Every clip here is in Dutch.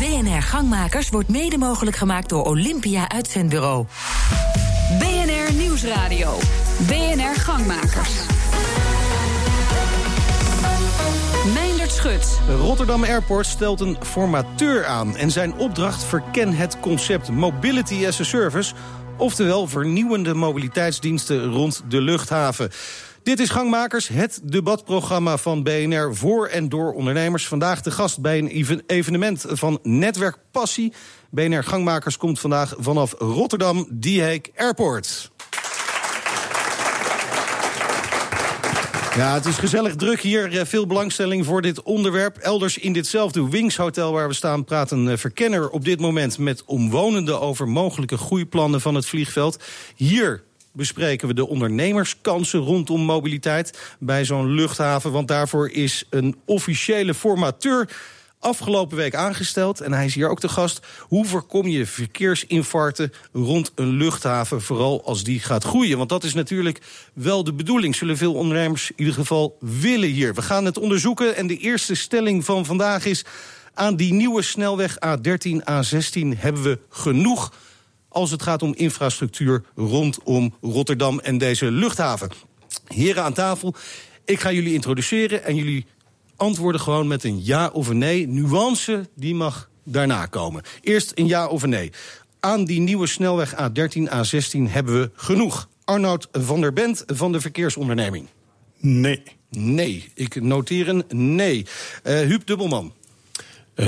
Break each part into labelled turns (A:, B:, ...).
A: BNR Gangmakers wordt mede mogelijk gemaakt door Olympia Uitzendbureau.
B: BNR Nieuwsradio. BNR Gangmakers. Meindert Schut.
C: Rotterdam Airport stelt een formateur aan. En zijn opdracht verken het concept Mobility as a Service... oftewel vernieuwende mobiliteitsdiensten rond de luchthaven. Dit is Gangmakers, het debatprogramma van BNR voor en door ondernemers. Vandaag de gast bij een evenement van Netwerk Passie. BNR Gangmakers komt vandaag vanaf Rotterdam, Dieheek Airport. Ja, het is gezellig druk hier. Eh, veel belangstelling voor dit onderwerp. Elders in ditzelfde Wings Hotel waar we staan... praat een eh, verkenner op dit moment met omwonenden... over mogelijke groeiplannen van het vliegveld. Hier bespreken we de ondernemerskansen rondom mobiliteit... bij zo'n luchthaven, want daarvoor is een officiële formateur afgelopen week aangesteld. En hij is hier ook de gast. Hoe voorkom je verkeersinfarcten rond een luchthaven, vooral als die gaat groeien? Want dat is natuurlijk wel de bedoeling. Zullen veel ondernemers in ieder geval willen hier. We gaan het onderzoeken en de eerste stelling van vandaag is... aan die nieuwe snelweg A13, A16 hebben we genoeg als het gaat om infrastructuur rondom Rotterdam en deze luchthaven. Heren aan tafel, ik ga jullie introduceren en jullie antwoorden gewoon met een ja of een nee. Nuance, die mag daarna komen. Eerst een ja of een nee. Aan die nieuwe snelweg A13, A16 hebben we genoeg. Arnoud van der Bent van de Verkeersonderneming.
D: Nee.
C: Nee. Ik noteer een nee. Uh, Huub Dubbelman.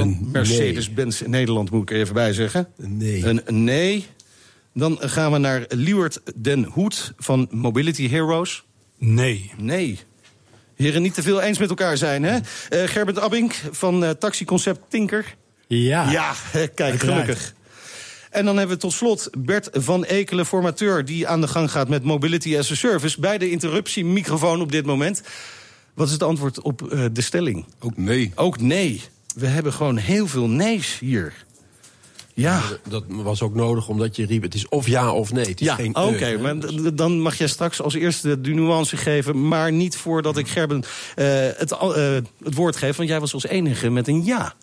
C: Een Mercedes-Benz nee. Nederland moet ik er even bij zeggen.
D: Nee.
C: Een nee. Dan gaan we naar Liewert den Hoed van Mobility Heroes.
D: Nee.
C: Nee. Heren, niet te veel eens met elkaar zijn, hè? Uh, Gerbert Abink van uh, taxiconcept Tinker.
D: Ja.
C: Ja, kijk, gelukkig. En dan hebben we tot slot Bert van Ekelen, formateur... die aan de gang gaat met Mobility as a Service... bij de interruptiemicrofoon op dit moment. Wat is het antwoord op uh, de stelling?
D: Ook nee.
C: Ook nee. We hebben gewoon heel veel nee's hier. Ja.
D: Dat was ook nodig omdat je riep, het is of ja of nee. Het is
C: ja, oké, okay, maar dan mag jij straks als eerste de nuance geven... maar niet voordat ik Gerben uh, het, uh, het woord geef... want jij was als enige met een ja.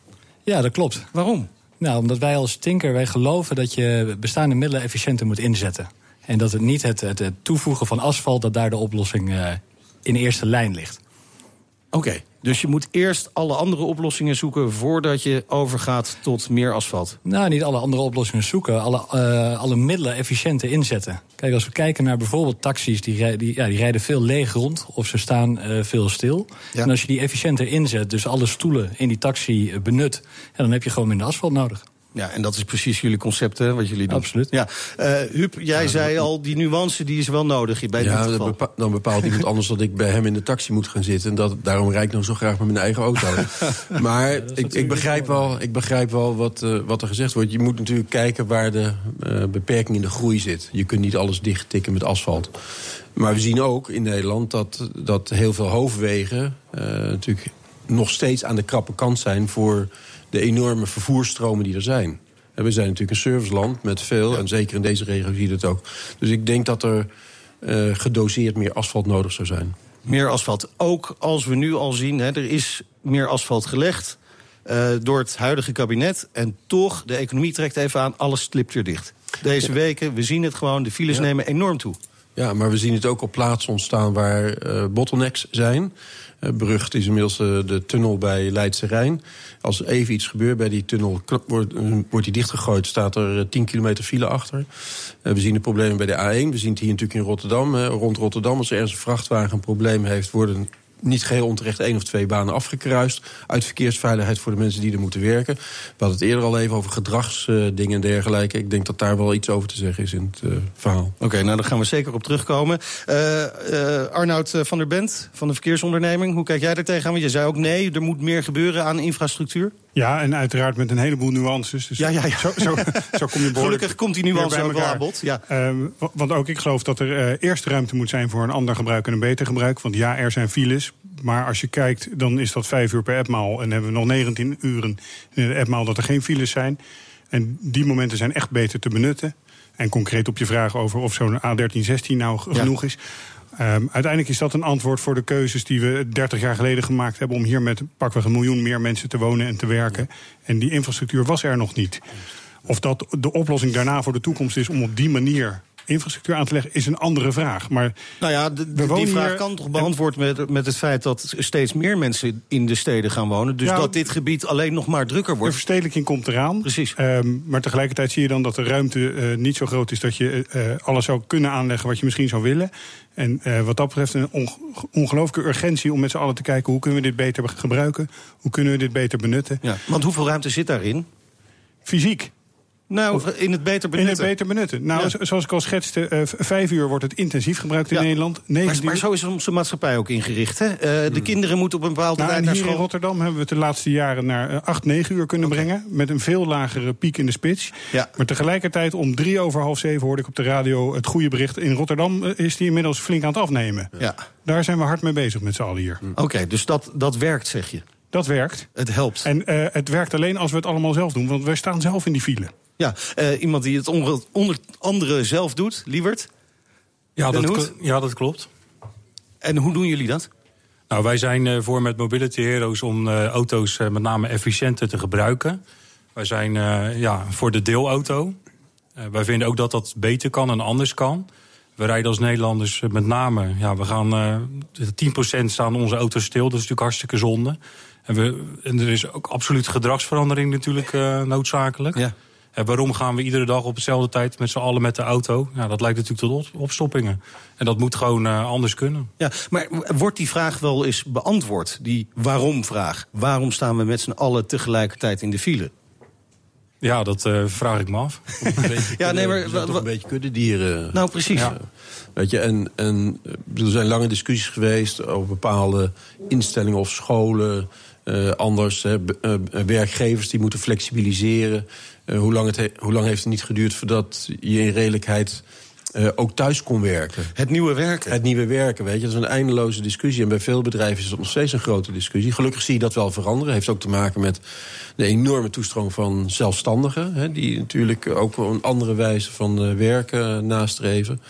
E: Ja, dat klopt.
C: Waarom?
E: Nou, omdat wij als Tinker wij geloven dat je bestaande middelen efficiënter moet inzetten. En dat het niet het, het, het toevoegen van asfalt... dat daar de oplossing uh, in eerste lijn ligt.
C: Oké, okay. Dus je moet eerst alle andere oplossingen zoeken... voordat je overgaat tot meer asfalt?
E: Nou, niet alle andere oplossingen zoeken. Alle, uh, alle middelen efficiënter inzetten. Kijk, als we kijken naar bijvoorbeeld taxis... die, die, ja, die rijden veel leeg rond of ze staan uh, veel stil. Ja. En als je die efficiënter inzet, dus alle stoelen in die taxi benut... Ja, dan heb je gewoon minder asfalt nodig.
C: Ja, en dat is precies jullie concept, hè, wat jullie doen.
E: Absoluut.
C: Ja. Uh, Huub, jij ja, zei al, die nuance die is wel nodig bij
D: ja,
C: dit
D: geval. Bepa dan bepaalt iemand anders dat ik bij hem in de taxi moet gaan zitten. En dat, daarom rijd ik nog zo graag met mijn eigen auto. maar ja, ik, ik, begrijp wel, ik begrijp wel wat, uh, wat er gezegd wordt. Je moet natuurlijk kijken waar de uh, beperking in de groei zit. Je kunt niet alles dichttikken met asfalt. Maar we zien ook in Nederland dat, dat heel veel hoofdwegen... natuurlijk nog steeds aan de krappe kant zijn voor de enorme vervoerstromen die er zijn. En we zijn natuurlijk een serviceland met veel, en zeker in deze regio zie je dat ook. Dus ik denk dat er uh, gedoseerd meer asfalt nodig zou zijn.
C: Meer asfalt. Ook als we nu al zien, hè, er is meer asfalt gelegd uh, door het huidige kabinet. En toch, de economie trekt even aan, alles slipt weer dicht. Deze ja. weken, we zien het gewoon, de files ja. nemen enorm toe.
D: Ja, maar we zien het ook op plaatsen ontstaan waar uh, bottlenecks zijn. Uh, berucht is inmiddels uh, de tunnel bij Leidse Rijn. Als er even iets gebeurt bij die tunnel, wordt, wordt die dichtgegooid... staat er 10 kilometer file achter. we zien de problemen bij de A1. We zien het hier natuurlijk in Rotterdam. rond Rotterdam, als er ergens een vrachtwagen een probleem heeft... worden niet geheel onterecht één of twee banen afgekruist. Uit verkeersveiligheid voor de mensen die er moeten werken. We hadden het eerder al even over gedragsdingen en dergelijke. Ik denk dat daar wel iets over te zeggen is in het uh, verhaal.
C: Oké, okay, nou daar gaan we zeker op terugkomen. Uh, uh, Arnoud van der Bent van de Verkeersonderneming. Hoe kijk jij er tegenaan? Want je zei ook nee, er moet meer gebeuren aan infrastructuur.
F: Ja, en uiteraard met een heleboel nuances. Dus
C: ja, ja, ja.
F: Zo, zo, zo kom je
C: Gelukkig komt die nuance ook wel aan bod. Ja.
F: Um, want ook ik geloof dat er uh, eerst ruimte moet zijn voor een ander gebruik en een beter gebruik. Want ja, er zijn files. Maar als je kijkt, dan is dat vijf uur per appmaal. En hebben we nog 19 uren in de appmaal dat er geen files zijn. En die momenten zijn echt beter te benutten. En concreet op je vraag over of zo'n A1316 nou genoeg ja. is. Ehm, uiteindelijk is dat een antwoord voor de keuzes die we 30 jaar geleden gemaakt hebben om hier met pakweg een miljoen meer mensen te wonen en te werken. En die infrastructuur was er nog niet. Of dat de oplossing daarna voor de toekomst is om op die manier infrastructuur aan te leggen, is een andere vraag. Maar
C: nou ja, de, die vraag kan toch beantwoord met, met het feit dat steeds meer mensen in de steden gaan wonen. Dus dat dit gebied alleen nog maar drukker wordt.
F: De verstedelijking komt eraan.
C: Precies.
F: Um, maar tegelijkertijd zie je dan dat de ruimte uh, niet zo groot is dat je uh, alles zou kunnen aanleggen wat je misschien zou willen. En uh, wat dat betreft een on ongelooflijke urgentie om met z'n allen te kijken hoe kunnen we dit beter gebruiken, hoe kunnen we dit beter benutten.
C: Ja, want hoeveel ruimte zit daarin?
F: Fysiek.
C: Nou, in het beter benutten.
F: In het beter benutten. Nou, zoals ik al schetste, uh, vijf uur wordt het intensief gebruikt in
C: ja.
F: Nederland.
C: Maar, maar, zo is onze maatschappij ook ingericht. Hè? Uh, de hmm. kinderen moeten op een bepaalde
F: nou,
C: tijd naar
F: hier
C: school.
F: in Rotterdam hebben we het de laatste jaren naar uh, acht, negen uur kunnen okay. brengen. Met een veel lagere piek in de spits.
C: Ja.
F: Maar tegelijkertijd om drie over half zeven hoorde ik op de radio het goede bericht. In Rotterdam is die inmiddels flink aan het afnemen.
C: Ja.
F: Daar zijn we hard mee bezig met z'n allen hier.
C: Oké, okay, dus dat, dat werkt, zeg je?
F: Dat werkt.
C: Het helpt.
F: En het werkt alleen als we het allemaal zelf doen. Want wij staan zelf in die file.
C: Ja, uh, iemand die het onder, onder andere zelf doet, Lievert?
G: Ja dat, ja, dat klopt.
C: En hoe doen jullie dat?
G: Nou, wij zijn uh, voor met Mobility Heroes om uh, auto's met name efficiënter te gebruiken. Wij zijn ja, voor de deelauto. wij vinden ook dat dat beter kan en anders kan. We rijden als Nederlanders met name, ja, we gaan 10% staan onze auto's stil. Dat is natuurlijk hartstikke zonde. En, we, en er is ook absoluut gedragsverandering natuurlijk noodzakelijk.
C: Ja.
G: En waarom gaan we iedere dag op dezelfde tijd met z'n allen met de auto? Ja, dat lijkt natuurlijk tot opstoppingen. En dat moet gewoon uh, anders kunnen.
C: Ja, maar wordt die vraag wel eens beantwoord? Die waarom-vraag? Waarom staan we met z'n allen tegelijkertijd in de file?
G: Ja, dat uh, vraag ik me af.
D: ja, nee, maar toch een beetje kuddedieren.
C: Nou, precies. Ja.
D: Weet je, en, en er zijn lange discussies geweest over bepaalde instellingen of scholen. Uh, anders, hè, uh, werkgevers die moeten flexibiliseren. Uh, hoe, lang het hoe lang heeft het niet geduurd voordat je in redelijkheid uh, ook thuis kon werken?
C: Het nieuwe werken.
D: Het nieuwe werken, weet je. Dat is een eindeloze discussie. En bij veel bedrijven is dat nog steeds een grote discussie. Gelukkig zie je dat wel veranderen. Heeft ook te maken met de enorme toestroom van zelfstandigen. Hè, die natuurlijk ook een andere wijze van werken nastreven.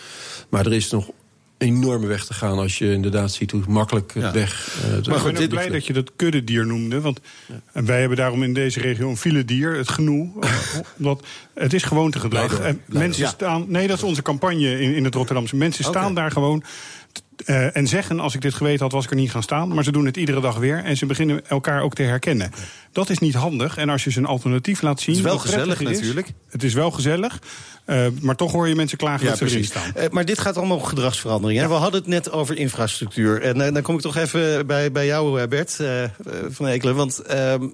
D: Maar er is nog enorme weg te gaan als je inderdaad ziet hoe makkelijk het
C: Ja.
D: weg... Uh,
F: Maar ik ben ook blij dat je dat kuddedier noemde. Want wij hebben daarom in deze regio een filedier, het genoe. omdat het is gewoontegedrag. En
D: blijdoor.
F: mensen
C: Ja.
F: staan. Nee, dat is onze campagne in, in het Rotterdamse. Mensen staan daar gewoon. eh, en zeggen, als ik dit geweten had, was ik er niet gaan staan. Maar ze doen het iedere dag weer. En ze beginnen elkaar ook te herkennen. Dat is niet handig. En als je ze een alternatief laat zien.
C: Het is wel gezellig
F: is,
C: natuurlijk.
F: Het is wel gezellig. Eh, maar toch hoor je mensen klagen
C: Ja,
F: dat ze erin
C: precies.
F: staan.
C: Eh, maar dit gaat allemaal om gedragsverandering. Hè? We hadden het net over infrastructuur. En eh, dan kom ik toch even bij, bij jou, Bert van Ekelen. Want ehm,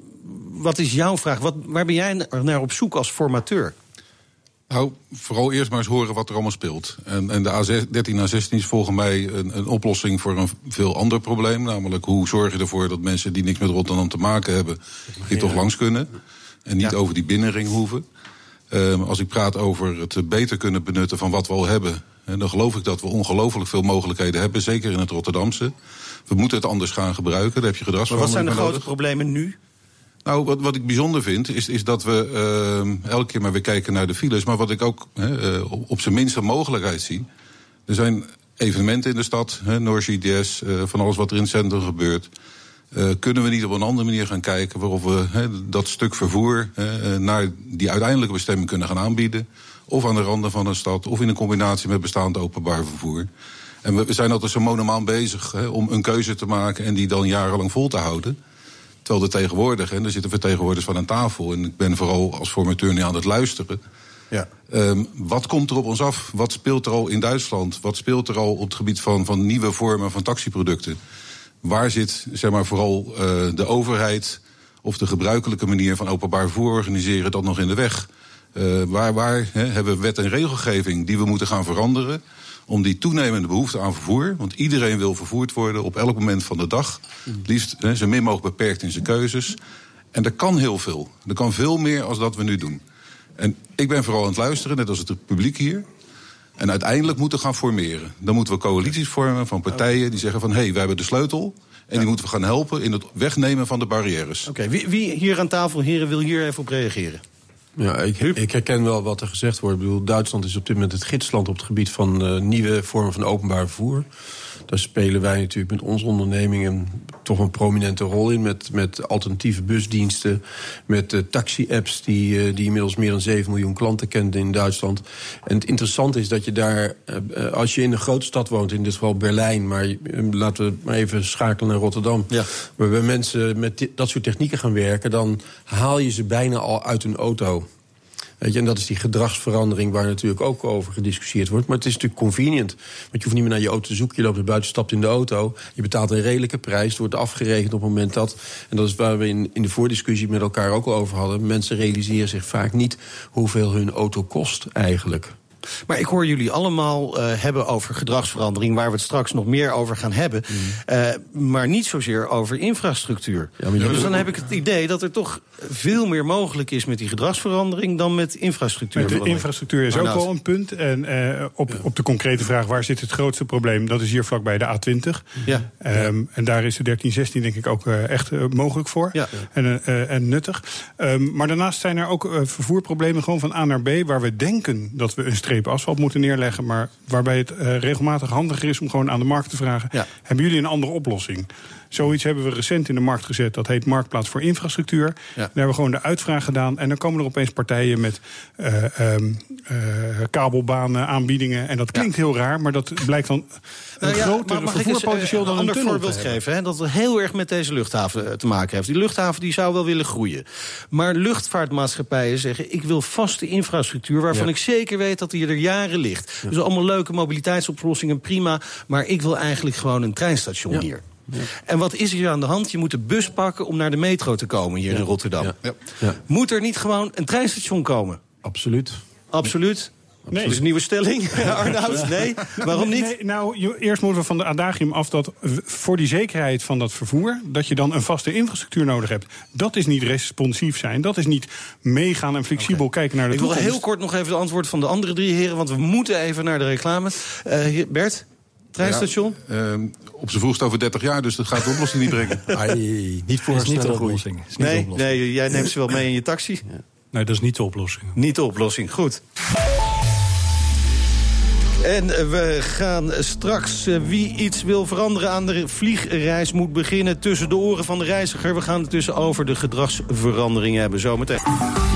C: wat is jouw vraag? Wat, waar ben jij naar- naar op zoek als formateur?
H: Nou, vooral eerst maar eens horen wat er allemaal speelt. En, en de A13 A16 is volgens mij een, een oplossing voor een veel ander probleem. Namelijk, hoe zorg je ervoor dat mensen die niks met Rotterdam te maken hebben... hier toch langs kunnen. En niet
C: Ja.
H: over die binnenring hoeven. Ehm, als ik praat over het beter kunnen benutten van wat we al hebben... dan geloof ik dat we ongelooflijk veel mogelijkheden hebben. Zeker in het Rotterdamse. We moeten het anders gaan gebruiken. Daar heb je
C: Maar wat zijn
H: gedragsverandering
C: de grote problemen nu?
H: Nou, wat, wat ik bijzonder vind, is, is dat we ehm, elke keer maar weer kijken naar de files. Maar wat ik ook hè, eh, op, zijn minste mogelijkheid zie. Er zijn evenementen in de stad, hè, North GDS, eh, van alles wat er in het centrum gebeurt. Eh, kunnen we niet op een andere manier gaan kijken waarop we dat stuk vervoer eh, naar die uiteindelijke bestemming kunnen gaan aanbieden? Of aan de randen van een stad, of in een combinatie met bestaand openbaar vervoer. En we, we zijn altijd zo monomaan bezig om een keuze te maken en die dan jarenlang vol te houden. Terwijl de tegenwoordig, en er zitten vertegenwoordigers van aan tafel... en ik ben vooral als formateur nu aan het luisteren...
C: Ja.
H: Ehm, wat komt er op ons af? Wat speelt er al in Duitsland? Wat speelt er al op het gebied van, van nieuwe vormen van taxiproducten? Waar zit zeg maar, vooral eh, de overheid of de gebruikelijke manier van openbaar vervoer organiseren dat nog in de weg? Eh, waar waar hebben we wet en regelgeving die we moeten gaan veranderen? Om die toenemende behoefte aan vervoer, want iedereen wil vervoerd worden op elk moment van de dag. Het liefst hè, zo min mogelijk beperkt in zijn keuzes. En er kan heel veel. Er kan veel meer als dat we nu doen. En ik ben vooral aan het luisteren, net als het publiek hier. En uiteindelijk moeten we gaan formeren. Dan moeten we coalities vormen van partijen die zeggen van... hé, hey, wij hebben de sleutel en die moeten we gaan helpen... in het wegnemen van de barrières.
C: Oké, wie, wie hier aan tafel, heren, wil hier even op reageren?
D: Ja, ik, ik herken wel wat er gezegd wordt. Ik bedoel, Duitsland is op dit moment het gidsland op het gebied van eh, nieuwe vormen van openbaar vervoer. Daar spelen wij natuurlijk met onze ondernemingen toch een prominente rol in. Met, met alternatieve busdiensten, met uh, taxi-apps die, uh, die inmiddels meer dan 7 miljoen klanten kent in Duitsland. En het interessante is dat je daar, uh, als je in een grote stad woont, in dit geval Berlijn, maar laten we maar even schakelen naar Rotterdam, ja. waarbij mensen met dat soort technieken gaan werken, dan haal je ze bijna al uit hun auto. En dat is die gedragsverandering waar natuurlijk ook over gediscussieerd wordt. Maar het is natuurlijk convenient. Want je hoeft niet meer naar je auto te zoeken. Je loopt er buiten, stapt in de auto. Je betaalt een redelijke prijs. Het wordt afgerekend op het moment dat. En dat is waar we in, in de voordiscussie met elkaar ook al over hadden. Mensen realiseren zich vaak niet hoeveel hun auto kost eigenlijk.
C: Maar ik hoor jullie allemaal uh, hebben over gedragsverandering, waar we het straks nog meer over gaan hebben. Mm. Uh, maar niet zozeer over infrastructuur. Ja, dus dan heb ik het idee dat er toch veel meer mogelijk is met die gedragsverandering dan met infrastructuur.
F: Met de infrastructuur is ook wel een punt. En uh, op, ja. op de concrete vraag waar zit het grootste probleem, dat is hier vlakbij de A20. Ja. Um, en daar is de 1316 denk ik ook echt mogelijk voor. Ja. En, en nuttig. Um, maar daarnaast zijn er ook vervoerproblemen gewoon van A naar B, waar we denken dat we een streep asfalt moeten neerleggen. Maar waarbij het uh, regelmatig handiger is om gewoon aan de markt te vragen: hebben jullie een andere oplossing? Zoiets hebben we recent in de markt gezet. Dat heet Marktplaats voor Infrastructuur. Ja. Daar hebben we gewoon de uitvraag gedaan. En dan komen er opeens partijen met uh, um, uh, kabelbanen, aanbiedingen. En dat klinkt ja. heel raar, maar dat blijkt dan een uh, groter ja, vervoerpotentieel dan
C: een ander voorbeeld geven. Hè, dat het heel erg met deze luchthaven te maken heeft. Die luchthaven die zou wel willen groeien. Maar luchtvaartmaatschappijen zeggen... ik wil vaste infrastructuur waarvan ik zeker weet dat die er jaren ligt. Dus allemaal leuke mobiliteitsoplossingen, prima. Maar ik wil eigenlijk gewoon een treinstation hier. Ja. En wat is hier aan de hand? Je moet de bus pakken om naar de metro te komen hier ja. in Rotterdam. Ja. Moet er niet gewoon een treinstation komen?
D: Absoluut.
C: Absoluut. Nee. Dat is een nieuwe stelling, Arnoud. Nee, waarom niet? Nee,
F: nou, eerst moeten we van de adagium af dat voor die zekerheid van dat vervoer... dat je dan een vaste infrastructuur nodig hebt. Dat is niet responsief zijn. Dat is niet meegaan en flexibel okay. kijken naar de
C: Ik
F: toekomst.
C: wil heel kort nog even de antwoord van de andere drie heren... want we moeten even naar de reclame. Uh, Bert? Treinstation?
H: Ja, uh, op zijn vroegst over 30 jaar, dus dat gaat de oplossing niet brengen.
D: Ai, niet voor
E: niet de oplossing. Is niet
C: nee,
E: de oplossing.
C: nee, jij neemt ze wel mee in je taxi.
G: Ja. Nee, dat is niet de oplossing.
C: Niet de oplossing, goed. En we gaan straks, uh, wie iets wil veranderen aan de vliegreis... moet beginnen tussen de oren van de reiziger. We gaan het dus over de gedragsverandering hebben zometeen.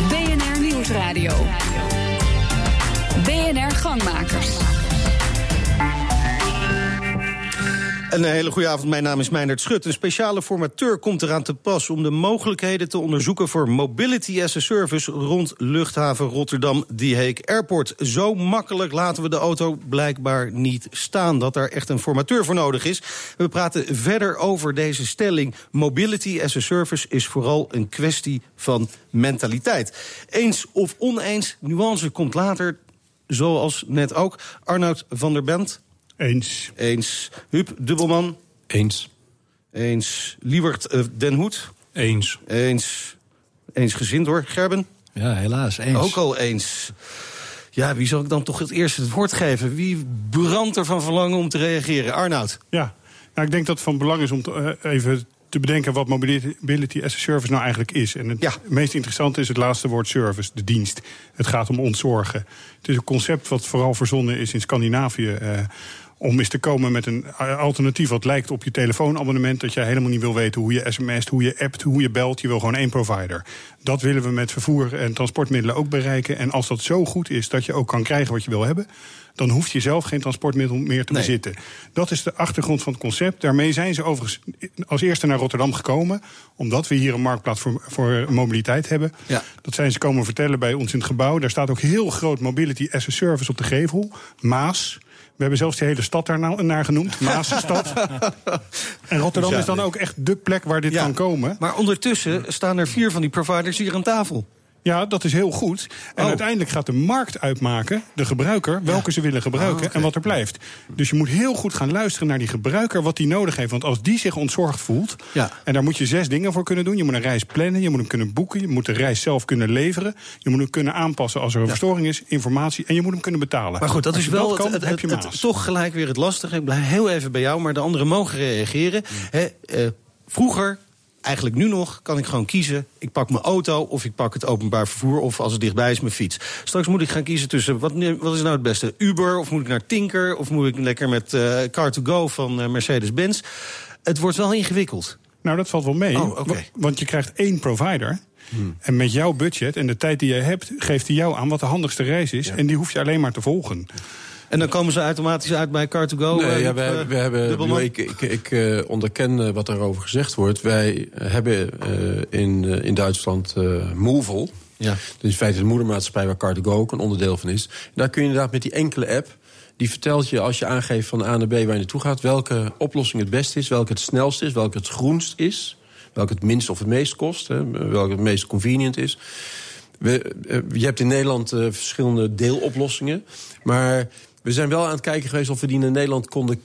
B: BNR Nieuwsradio. BNR Gangmakers.
C: Een hele goede avond, mijn naam is Meijnerd Schut. Een speciale formateur komt eraan te pas om de mogelijkheden te onderzoeken voor Mobility as a Service rond luchthaven Rotterdam Die Heek Airport. Zo makkelijk laten we de auto blijkbaar niet staan, dat daar echt een formateur voor nodig is. We praten verder over deze stelling. Mobility as a Service is vooral een kwestie van mentaliteit. Eens of oneens, nuance komt later, zoals net ook. Arnoud van der Bent,
F: eens.
C: Eens. Huub Dubbelman?
G: Eens.
C: Eens. Liebert uh, Den Hoed?
G: Eens.
C: Eens. Eens gezind hoor. Gerben?
E: Ja, helaas. Eens.
C: Ook al eens. Ja, wie zal ik dan toch het eerst het woord geven? Wie brandt er van verlangen om te reageren? Arnoud?
F: Ja, nou, ik denk dat het van belang is om te, uh, even te bedenken wat mobility as a service nou eigenlijk is. En het ja. meest interessante is het laatste woord service, de dienst. Het gaat om ontzorgen. Het is een concept wat vooral verzonnen is in Scandinavië. Uh, om eens te komen met een alternatief wat lijkt op je telefoonabonnement. Dat jij helemaal niet wil weten hoe je sms't, hoe je appt, hoe je belt. Je wil gewoon één provider. Dat willen we met vervoer en transportmiddelen ook bereiken. En als dat zo goed is dat je ook kan krijgen wat je wil hebben dan hoeft je zelf geen transportmiddel meer te nee. bezitten. Dat is de achtergrond van het concept. Daarmee zijn ze overigens als eerste naar Rotterdam gekomen, omdat we hier een marktplaats voor, voor mobiliteit hebben. Ja. Dat zijn ze komen vertellen bij ons in het gebouw. Daar staat ook heel groot Mobility as a Service op de gevel. Maas. We hebben zelfs de hele stad daar nou, naar genoemd, Maasstad. en Rotterdam ja, is dan ook echt de plek waar dit ja, kan komen.
C: Maar ondertussen staan er vier van die providers hier aan tafel.
F: Ja, dat is heel goed. En oh. uiteindelijk gaat de markt uitmaken, de gebruiker, welke ja. ze willen gebruiken oh, okay. en wat er blijft. Dus je moet heel goed gaan luisteren naar die gebruiker, wat die nodig heeft. Want als die zich ontzorgd voelt, ja. en daar moet je zes dingen voor kunnen doen. Je moet een reis plannen, je moet hem kunnen boeken, je moet de reis zelf kunnen leveren. Je moet hem kunnen aanpassen als er een ja. verstoring is, informatie, en je moet hem kunnen betalen.
C: Maar goed, dat is wel dat kan, het, het, het, het, toch gelijk weer het lastige. Ik blijf heel even bij jou, maar de anderen mogen reageren. He, uh, vroeger eigenlijk nu nog kan ik gewoon kiezen. Ik pak mijn auto of ik pak het openbaar vervoer... of als het dichtbij is, mijn fiets. Straks moet ik gaan kiezen tussen... wat, wat is nou het beste? Uber of moet ik naar Tinker... of moet ik lekker met uh, Car2Go van uh, Mercedes-Benz? Het wordt wel ingewikkeld.
F: Nou, dat valt wel mee.
C: Oh, okay.
F: Want je krijgt één provider... Hmm. En met jouw budget en de tijd die je hebt, geeft hij jou aan wat de handigste reis is. Ja. En die hoef je alleen maar te volgen.
C: En dan komen ze automatisch uit bij Car2Go?
D: Nee, uh, ja, wij, we hebben, ik, ik, ik uh, onderken wat daarover gezegd wordt. Wij hebben uh, in, in Duitsland Movil. Ja. Dus in feite de moedermaatschappij waar Car2Go ook een onderdeel van is. En daar kun je inderdaad met die enkele app... die vertelt je als je aangeeft van A naar B waar je naartoe gaat... welke oplossing het beste is, welke het snelst is, welke het groenst is... welke het minst of het meest kost, hè, welke het meest convenient is... We, je hebt in Nederland verschillende deeloplossingen. Maar we zijn wel aan het kijken geweest of we die naar Nederland konden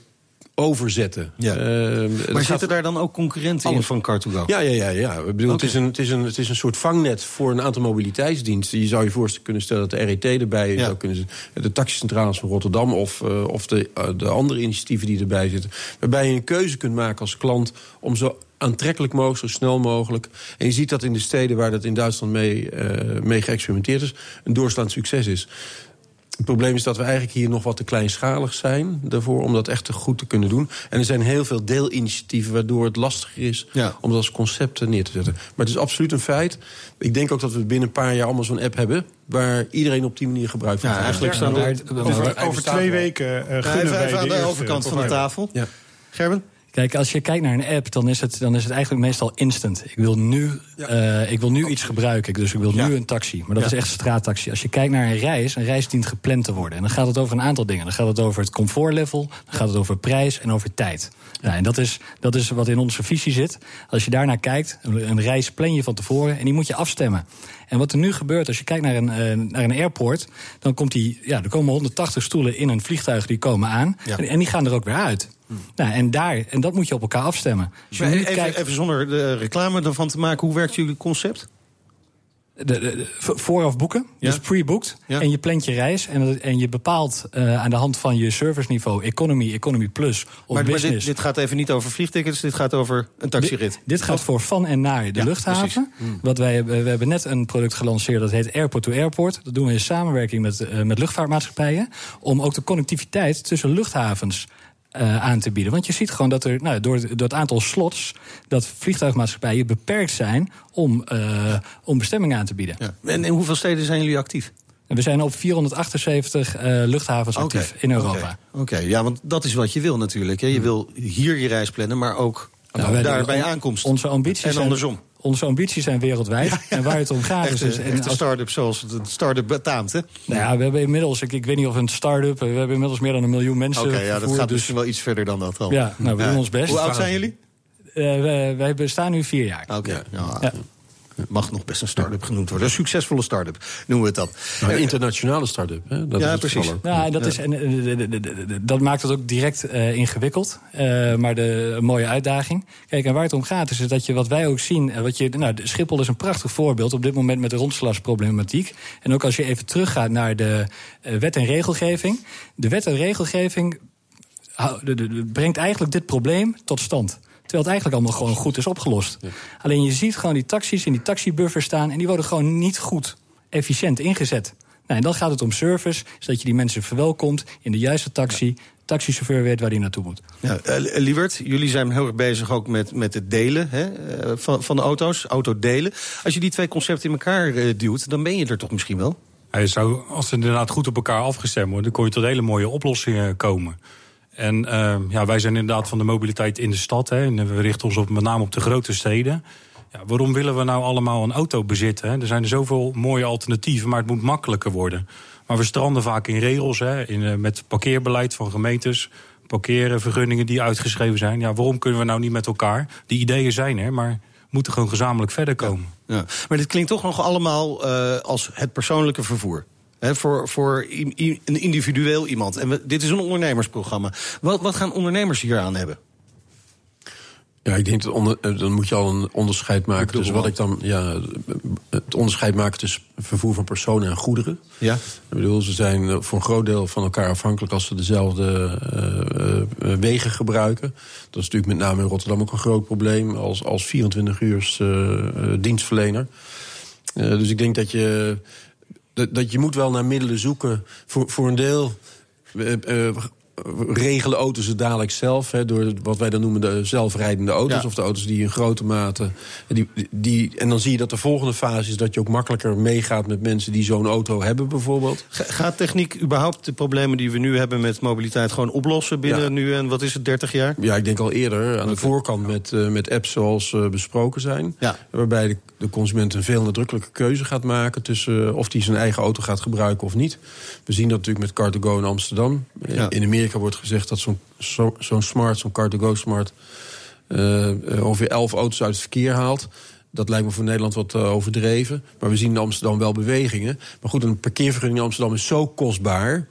D: overzetten.
C: Ja. Uh, maar zitten daar dan ook concurrenten in van Car2Go?
D: Ja, ja, ja. ja. Ik bedoel, okay. het, is een, het, is een, het is een soort vangnet voor een aantal mobiliteitsdiensten. Je zou je voorstellen kunnen stellen dat de RET erbij ja. zou kunnen De taxicentrales van Rotterdam of, uh, of de, uh, de andere initiatieven die erbij zitten. Waarbij je een keuze kunt maken als klant om zo aantrekkelijk mogelijk, zo snel mogelijk. En je ziet dat in de steden waar dat in Duitsland mee, mee geëxperimenteerd is... een doorslaand succes is. Het probleem is dat we eigenlijk hier nog wat te kleinschalig zijn daarvoor... om dat echt goed te kunnen doen. En er zijn heel veel deelinitiatieven waardoor het lastiger is...
C: Ja.
D: om dat als concept neer te zetten. Maar het is absoluut een feit. Ik denk ook dat we binnen een paar jaar allemaal zo'n app hebben... waar iedereen op die manier gebruik van
C: ja, eigenlijk staan
F: er, over, over twee weken uh, gunnen
C: ja, even,
F: wij
C: even aan
F: de,
C: de overkant van de tafel.
D: Ja.
C: Gerben?
E: Kijk, als je kijkt naar een app, dan is het, dan is het eigenlijk meestal instant. Ik wil nu, ja. uh, ik wil nu iets gebruiken, dus ik wil
C: Ja.
E: nu een taxi. Maar dat
C: Ja.
E: is echt straattaxi. Als je kijkt naar een reis, een reis dient gepland te worden. En dan gaat het over een aantal dingen. Dan gaat het over het comfortlevel, dan gaat het over prijs en over tijd. Ja, en dat is, dat is wat in onze visie zit. Als je daarnaar kijkt, een een reis plan je van tevoren en die moet je afstemmen. En wat er nu gebeurt, als je kijkt naar een, eh, naar een airport, dan komt die, ja, er komen 180 stoelen in een vliegtuig die komen aan.
C: Ja.
E: En, en die gaan er ook weer uit. Nou, en, daar, en dat moet je op elkaar afstemmen. Dus
C: even, even zonder de reclame ervan te maken, hoe werkt jullie concept?
E: De, de- vooraf boeken,
C: Ja.
E: dus pre-booked.
C: Ja.
E: En je plant je reis en, en je bepaalt eh, aan de hand van je serviceniveau... economy, economy plus of
C: Maar, maar
E: business...
C: dit, dit gaat even niet over vliegtickets, dit gaat over een taxirit.
E: Dit, dit gaat voor van en naar de
C: Ja,
E: luchthaven. Wat wij, we hebben net een product gelanceerd dat heet Airport to Airport. Dat doen we in samenwerking met, eh, met luchtvaartmaatschappijen. Om ook de connectiviteit tussen luchthavens eh, aan te bieden. Want je ziet gewoon dat er nou, door, door het aantal slots... dat vliegtuigmaatschappijen beperkt zijn om, eh, om bestemmingen aan te bieden.
C: Ja. En in hoeveel steden zijn jullie actief?
E: We zijn op 478 eh, luchthavens actief in Europa.
C: Oké, ja, want dat is wat je wil natuurlijk. Hè. Je wil hier je reis plannen, maar ook
E: Nou,
C: bij
E: on-
C: aankomst.
E: Onze ambities
C: en
E: zijn-
C: andersom.
E: Onze ambities zijn wereldwijd. En waar het om gaat is...
C: Echte,
E: en
C: echte
E: als-
C: start-up zoals het een start-up betaamt, hè?
E: Nou ja, we hebben inmiddels, ik, ik weet niet of een start-up, we hebben inmiddels meer dan een miljoen mensen.
C: Oké, ja, dat gaat
E: dus
C: wel iets verder dan dat al.
E: Ja, nou, we doen ons best.
C: Hoe oud zijn jullie?
E: Eh, wij, wij bestaan nu vier jaar.
C: Oké, ja.
E: Ja.
C: mag nog best een start-up genoemd worden. Een succesvolle start-up noemen we het dat.
D: Nou, een internationale start-up. Hè? Dat
C: Ja,
D: is het
C: precies.
E: Ja, en dat, Is, en, eh, de- de- de- de- de- dat maakt het ook direct eh, ingewikkeld. Eh, maar de, een mooie uitdaging. Kijk, en waar het om gaat is dat je wat wij ook zien. eh, Wat je, nou, de Schiphol is een prachtig voorbeeld op dit moment met de rondslagsproblematiek. En ook als je even teruggaat naar de eh, wet en regelgeving. De wet en regelgeving brengt eigenlijk dit probleem tot stand. Terwijl het eigenlijk allemaal gewoon goed is opgelost. Alleen je ziet gewoon die taxis in die taxibuffer staan... en die worden gewoon niet goed efficiënt ingezet. Nou, en dan gaat het om service, zodat je die mensen verwelkomt... in de juiste taxi, taxichauffeur weet waar hij naartoe moet.
C: Ja, eh, Liebert, jullie zijn heel erg bezig ook met, met het delen hè, eh, van, van de auto's, autodelen. Als je die twee concepten in elkaar eh, duwt, dan ben je er toch misschien wel?
G: Hij zou, als ze inderdaad goed op elkaar afgestemd worden, dan kon je tot hele mooie oplossingen komen. En eh, ja, wij zijn inderdaad van de mobiliteit in de stad. Hè, en we richten ons op, met name op de grote steden. Ja, waarom willen we nou allemaal een auto bezitten? Hè? Er zijn er zoveel mooie alternatieven, maar het moet makkelijker worden. Maar we stranden vaak in regels, hè, in, eh, met parkeerbeleid van gemeentes. Parkeren, vergunningen die uitgeschreven zijn. Ja, waarom kunnen we nou niet met elkaar? Die ideeën zijn er, maar moeten gewoon gezamenlijk verder komen.
C: Ja. Maar dit klinkt toch nog allemaal eh, als het persoonlijke vervoer. Hè, voor voor een individueel iemand. En we- dit is een ondernemersprogramma. Wat, wat gaan ondernemers hier aan hebben?
D: Ja, ik denk dat onder, eh, dan moet je al een onderscheid maken. Dus wat ik dan, ja, het onderscheid maken tussen vervoer van personen en goederen.
C: Ja.
D: Ik bedoel, ze zijn eh, voor een groot deel van elkaar afhankelijk als ze dezelfde uh, uh, wegen gebruiken. Dat is natuurlijk met name in Rotterdam ook een groot probleem als, als 24 uur dienstverlener. dus ik denk dat je, dat, dat je moet wel naar middelen zoeken voor, voor een deel regelen auto's het dadelijk zelf. Hè, door wat wij dan noemen de zelfrijdende auto's. Of de auto's die in grote mate. Die, die, en dan zie je dat de volgende fase is dat je ook makkelijker meegaat met mensen die zo'n auto hebben, bijvoorbeeld.
C: Gaat techniek überhaupt de problemen die we nu hebben met mobiliteit gewoon oplossen binnen nu en wat is het, 30 jaar?
D: Ja, ik denk al eerder aan de voorkant met, uh, met apps zoals uh, besproken zijn.
C: Ja.
D: Waarbij de, de, consument een veel nadrukkelijke keuze gaat maken tussen uh, of hij zijn eigen auto gaat gebruiken of niet. We zien dat natuurlijk met Car2Go in Amsterdam. In Amerika wordt gezegd dat zo'n zo, smart, zo'n car-to-go smart... Uh, ongeveer elf auto's uit het verkeer haalt. Dat lijkt me voor Nederland wat uh, overdreven. Maar we zien in Amsterdam wel bewegingen. Maar goed, een parkeervergunning in Amsterdam is zo kostbaar...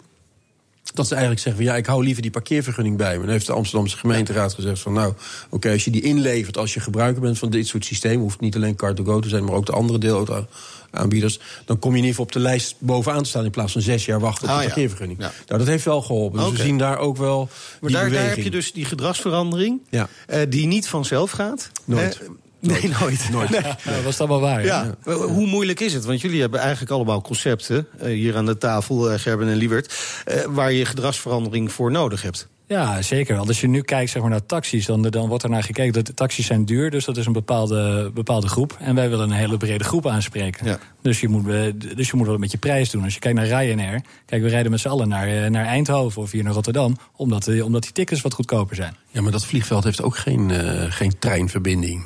D: Dat ze eigenlijk zeggen van ja, ik hou liever die parkeervergunning bij me. Dan heeft de Amsterdamse gemeenteraad gezegd van nou, oké, okay, als je die inlevert als je gebruiker bent van dit soort systemen, hoeft niet alleen Car2Go te zijn, maar ook de andere deelauto aanbieders, dan kom je in ieder geval op de lijst bovenaan te staan in plaats van zes jaar wachten op
C: Ah,
D: de parkeervergunning.
C: Ja.
D: Nou, dat heeft wel geholpen. Dus we zien daar ook wel
C: Maar daar, heb je dus die gedragsverandering,
D: Ja.
C: eh, die niet vanzelf gaat.
D: Nooit.
C: Eh, Nee, nooit.
D: Nooit.
C: Nee.
E: Nou, dat was allemaal waar.
C: Ja. Eh, Hoe moeilijk is het? Want jullie hebben eigenlijk allemaal concepten, eh, hier aan de tafel, eh, Gerben en Liebert, eh, waar je gedragsverandering voor nodig hebt.
E: Ja, zeker. Want als je nu kijkt zeg maar, naar taxis, dan, dan wordt er naar gekeken. Dat de taxis zijn duur, dus dat is een bepaalde, bepaalde groep. En wij willen een hele brede groep aanspreken.
C: Ja.
E: Dus, je moet, eh, dus je moet wel met je prijs doen. Als je kijkt naar Ryanair, kijk, we rijden met z'n allen naar, eh, naar Eindhoven of hier naar Rotterdam, omdat, eh, omdat die tickets wat goedkoper zijn.
D: Ja, maar dat vliegveld heeft ook geen, eh, geen treinverbinding.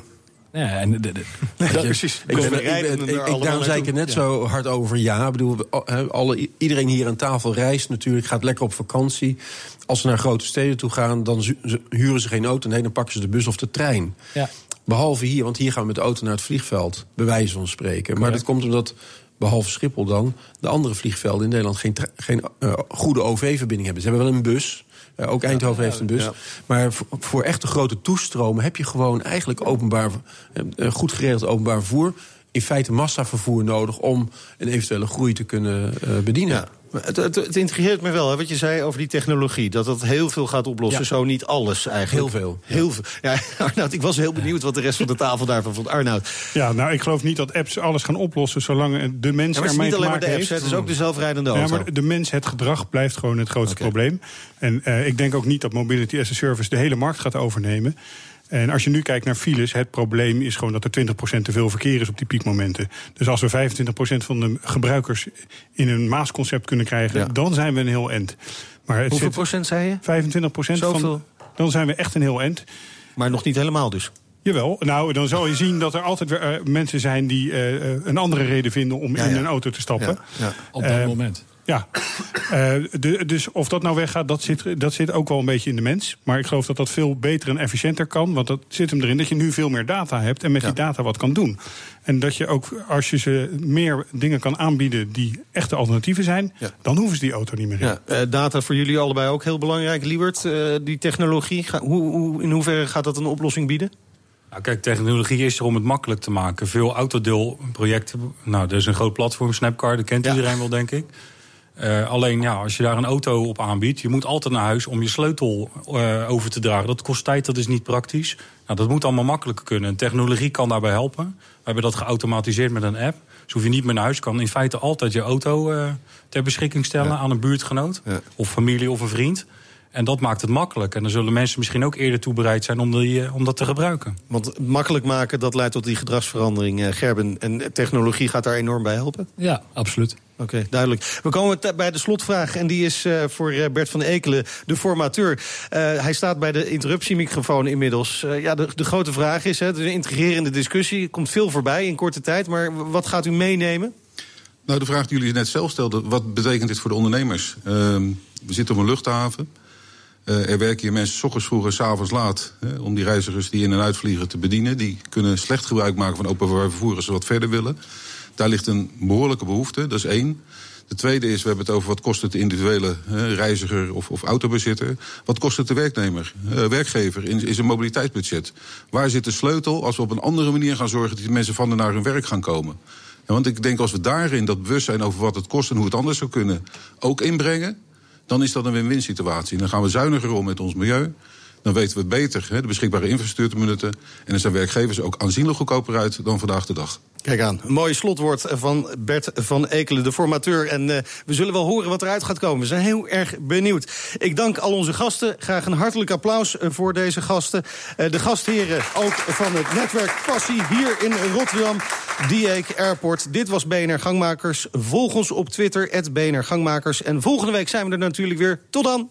E: Ja, en de, de-
C: Nee,
E: dat-
C: precies.
D: Ik, ben- ik, ben- ik- daarom zei ik er net zo hard over ja. Ik bedoel, we- hè, alle, iedereen hier aan tafel reist natuurlijk, gaat lekker op vakantie. Als ze naar grote steden toe gaan, dan huren ze geen auto. Nee, dan pakken ze de bus of de trein.
E: ja.
D: Behalve hier, want hier gaan we met de auto naar het vliegveld, bij wijze van spreken. Maar dat komt omdat, behalve Schiphol dan, de andere vliegvelden in Nederland geen, geen eh, goede OV-verbinding hebben. Ze hebben wel een bus. Eh, ook Eindhoven heeft een bus. Maar voor, voor echte grote toestromen heb je gewoon eigenlijk openbaar, eh, eh, goed geregeld openbaar vervoer. In feite massavervoer nodig om een eventuele groei te kunnen eh, bedienen.
C: Ja. Het, het, het intrigeert me wel, hè, wat je zei over die technologie. Dat dat heel veel gaat oplossen,
D: Ja.
C: zo niet alles eigenlijk.
D: Heel veel.
C: Heel veel. Ja, Arnoud, ik was heel benieuwd wat de rest van de tafel daarvan vond. Arnoud.
F: Ja, nou, ik geloof niet dat apps alles gaan oplossen zolang de mens
C: Ja, maar het is
F: ermee
C: niet alleen maar de apps,
F: heeft.
C: het is ook de zelfrijdende
F: Ja,
C: auto.
F: maar de mens, het gedrag blijft gewoon het grootste probleem. En eh, ik denk ook niet dat Mobility as a Service de hele markt gaat overnemen. En als je nu kijkt naar files, het probleem is gewoon dat er 20% te veel verkeer is op die piekmomenten. Dus als we 25% van de gebruikers in een Maasconcept kunnen krijgen,
C: Ja.
F: dan zijn we een heel end. Maar het
C: Hoeveel
F: zit
C: procent zei je?
F: 25%
C: Zoveel?
F: van. Dan zijn we echt een heel end.
C: Maar nog niet helemaal dus.
F: Jawel, nou dan zal je zien dat er altijd weer eh, mensen zijn die eh, eh, een andere reden vinden om
C: Ja,
F: in
C: ja.
F: een auto te stappen.
C: Ja, ja.
E: op dat
F: Eh,
E: moment.
F: Ja, Eh, de- dus of dat nou weggaat, dat zit, dat zit ook wel een beetje in de mens. Maar ik geloof dat dat veel beter en efficiënter kan. Want dat zit hem erin dat je nu veel meer data hebt en met
C: Ja.
F: die data wat kan doen. En dat je ook, als je ze meer dingen kan aanbieden die echte alternatieven zijn,
C: Ja.
F: dan hoeven ze die auto niet meer in.
C: Ja, eh, data voor jullie allebei ook heel belangrijk. Liebert, eh, die technologie, ga- hoe, hoe, in hoeverre gaat dat een oplossing bieden?
G: Nou, kijk, technologie is er om het makkelijk te maken. Veel autodeelprojecten. Nou, er is een groot platform, Snapcar, dat kent
C: Ja.
G: iedereen wel, denk ik. Eh, alleen ja, als je daar een auto op aanbiedt, je moet altijd naar huis om je sleutel eh, over te dragen. Dat kost tijd, dat is niet praktisch. Nou, dat moet allemaal makkelijker kunnen. En technologie kan daarbij helpen. We hebben dat geautomatiseerd met een app. Dus hoef je niet meer naar huis, kan in feite altijd je auto eh, ter beschikking stellen
C: Ja.
G: aan een buurtgenoot.
C: Ja.
G: Of familie of een vriend. En dat maakt het makkelijk. En dan zullen mensen misschien ook eerder toe bereid zijn om, die, om dat te gebruiken.
C: Want makkelijk maken, dat leidt tot die gedragsverandering. Gerben, en technologie gaat daar enorm bij helpen?
E: Ja, absoluut.
C: Oké, duidelijk. We komen bij de slotvraag en die is eh, voor eh, Bert van Ekelen, de formateur. Eh, hij staat bij de interruptiemicrofoon inmiddels. Ja, de, de grote vraag is, het is een intrigerende discussie. Komt veel voorbij in korte tijd, maar wat gaat u meenemen?
H: Nou, de vraag die jullie net zelf stelden, wat betekent dit voor de ondernemers? Ehm, we zitten op een luchthaven. Er werken hier mensen s ochtends vroeg en s avonds laat... Hè, om die reizigers die in en uitvliegen te bedienen. Die kunnen slecht gebruik maken van openbaar vervoer als ze wat verder willen. Daar ligt een behoorlijke behoefte, dat is één. De tweede is, we hebben het over wat kost het de individuele reiziger of, of autobezitter. Wat kost het de werknemer, uh, werkgever in, in zijn mobiliteitsbudget? Waar zit de sleutel als we op een andere manier gaan zorgen dat die mensen van en naar hun werk gaan komen? Ja, want ik denk als we daarin dat bewustzijn over wat het kost en hoe het anders zou kunnen ook inbrengen, dan is dat een win-win situatie. Dan gaan we zuiniger om met ons milieu. Dan weten we beter hè, de beschikbare infrastructuur te benutten. En dan zijn werkgevers ook aanzienlijk goedkoper uit dan vandaag de dag.
C: Kijk aan, een mooi slotwoord van Bert van Ekelen, de formateur. En uh, we zullen wel horen wat eruit gaat komen. We zijn heel erg benieuwd. Ik dank al onze gasten. Graag een hartelijk applaus eh, voor deze gasten. Uh, de gastheren ook van het netwerk Passie hier in Rotterdam. Dieek Airport. Dit was BNR Gangmakers. Volg ons op Twitter, BNR Gangmakers. En volgende week zijn we er natuurlijk weer. Tot dan!